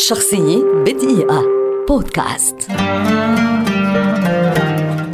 شخصية بدقيقة. بودكاست.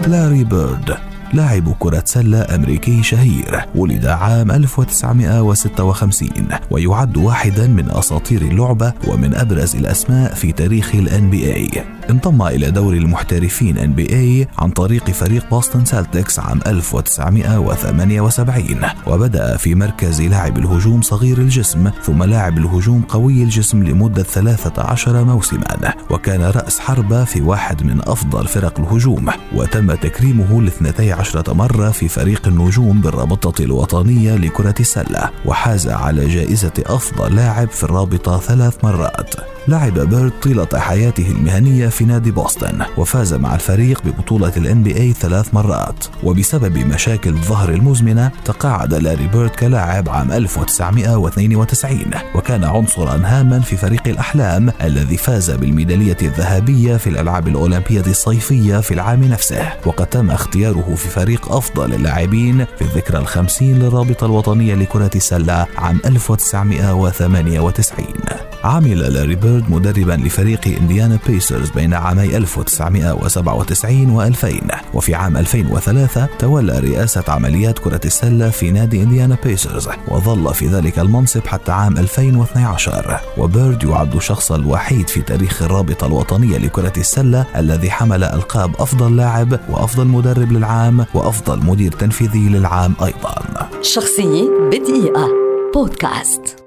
لاري بيرد. لاعب كرة سلة أمريكي شهير ولد عام 1956 ويعد واحدا من أساطير اللعبة ومن أبرز الأسماء في تاريخ ال NBA انضم إلى دوري المحترفين NBA عن طريق فريق بوسطن سالتكس عام 1978 وبدأ في مركز لاعب الهجوم صغير الجسم ثم لاعب الهجوم قوي الجسم لمدة 13 موسما وكان رأس حربة في واحد من أفضل فرق الهجوم وتم تكريمه لاثنتي عشرة مرة في فريق النجوم بالرابطة الوطنية لكرة السلة وحاز على جائزة أفضل لاعب في الرابطة ثلاث مرات. لعب بيرد طيلة حياته المهنية في نادي بوسطن وفاز مع الفريق ببطولة ال NBA ثلاث مرات. وبسبب مشاكل الظهر المزمنة تقاعد لاري بيرد كلاعب عام 1992 وكان عنصرا هاما في فريق الأحلام الذي فاز بالميدالية الذهبية في الألعاب الأولمبية الصيفية في العام نفسه. وقد تم اختياره في فريق أفضل اللاعبين في الذكرى الخمسين للرابطة الوطنية لكرة السلة عام 1998 عمل لاري بيرد مدربا لفريق إنديانا بيسرز بين عامي 1997 و2000 وفي عام 2003 تولى رئاسة عمليات كرة السلة في نادي إنديانا بيسرز وظل في ذلك المنصب حتى عام 2012 وبيرد يعد الشخص الوحيد في تاريخ الرابطة الوطنية لكرة السلة الذي حمل ألقاب أفضل لاعب وأفضل مدرب للعام وأفضل مدير تنفيذي للعام أيضا. شخصية بدقيقة. بودكاست.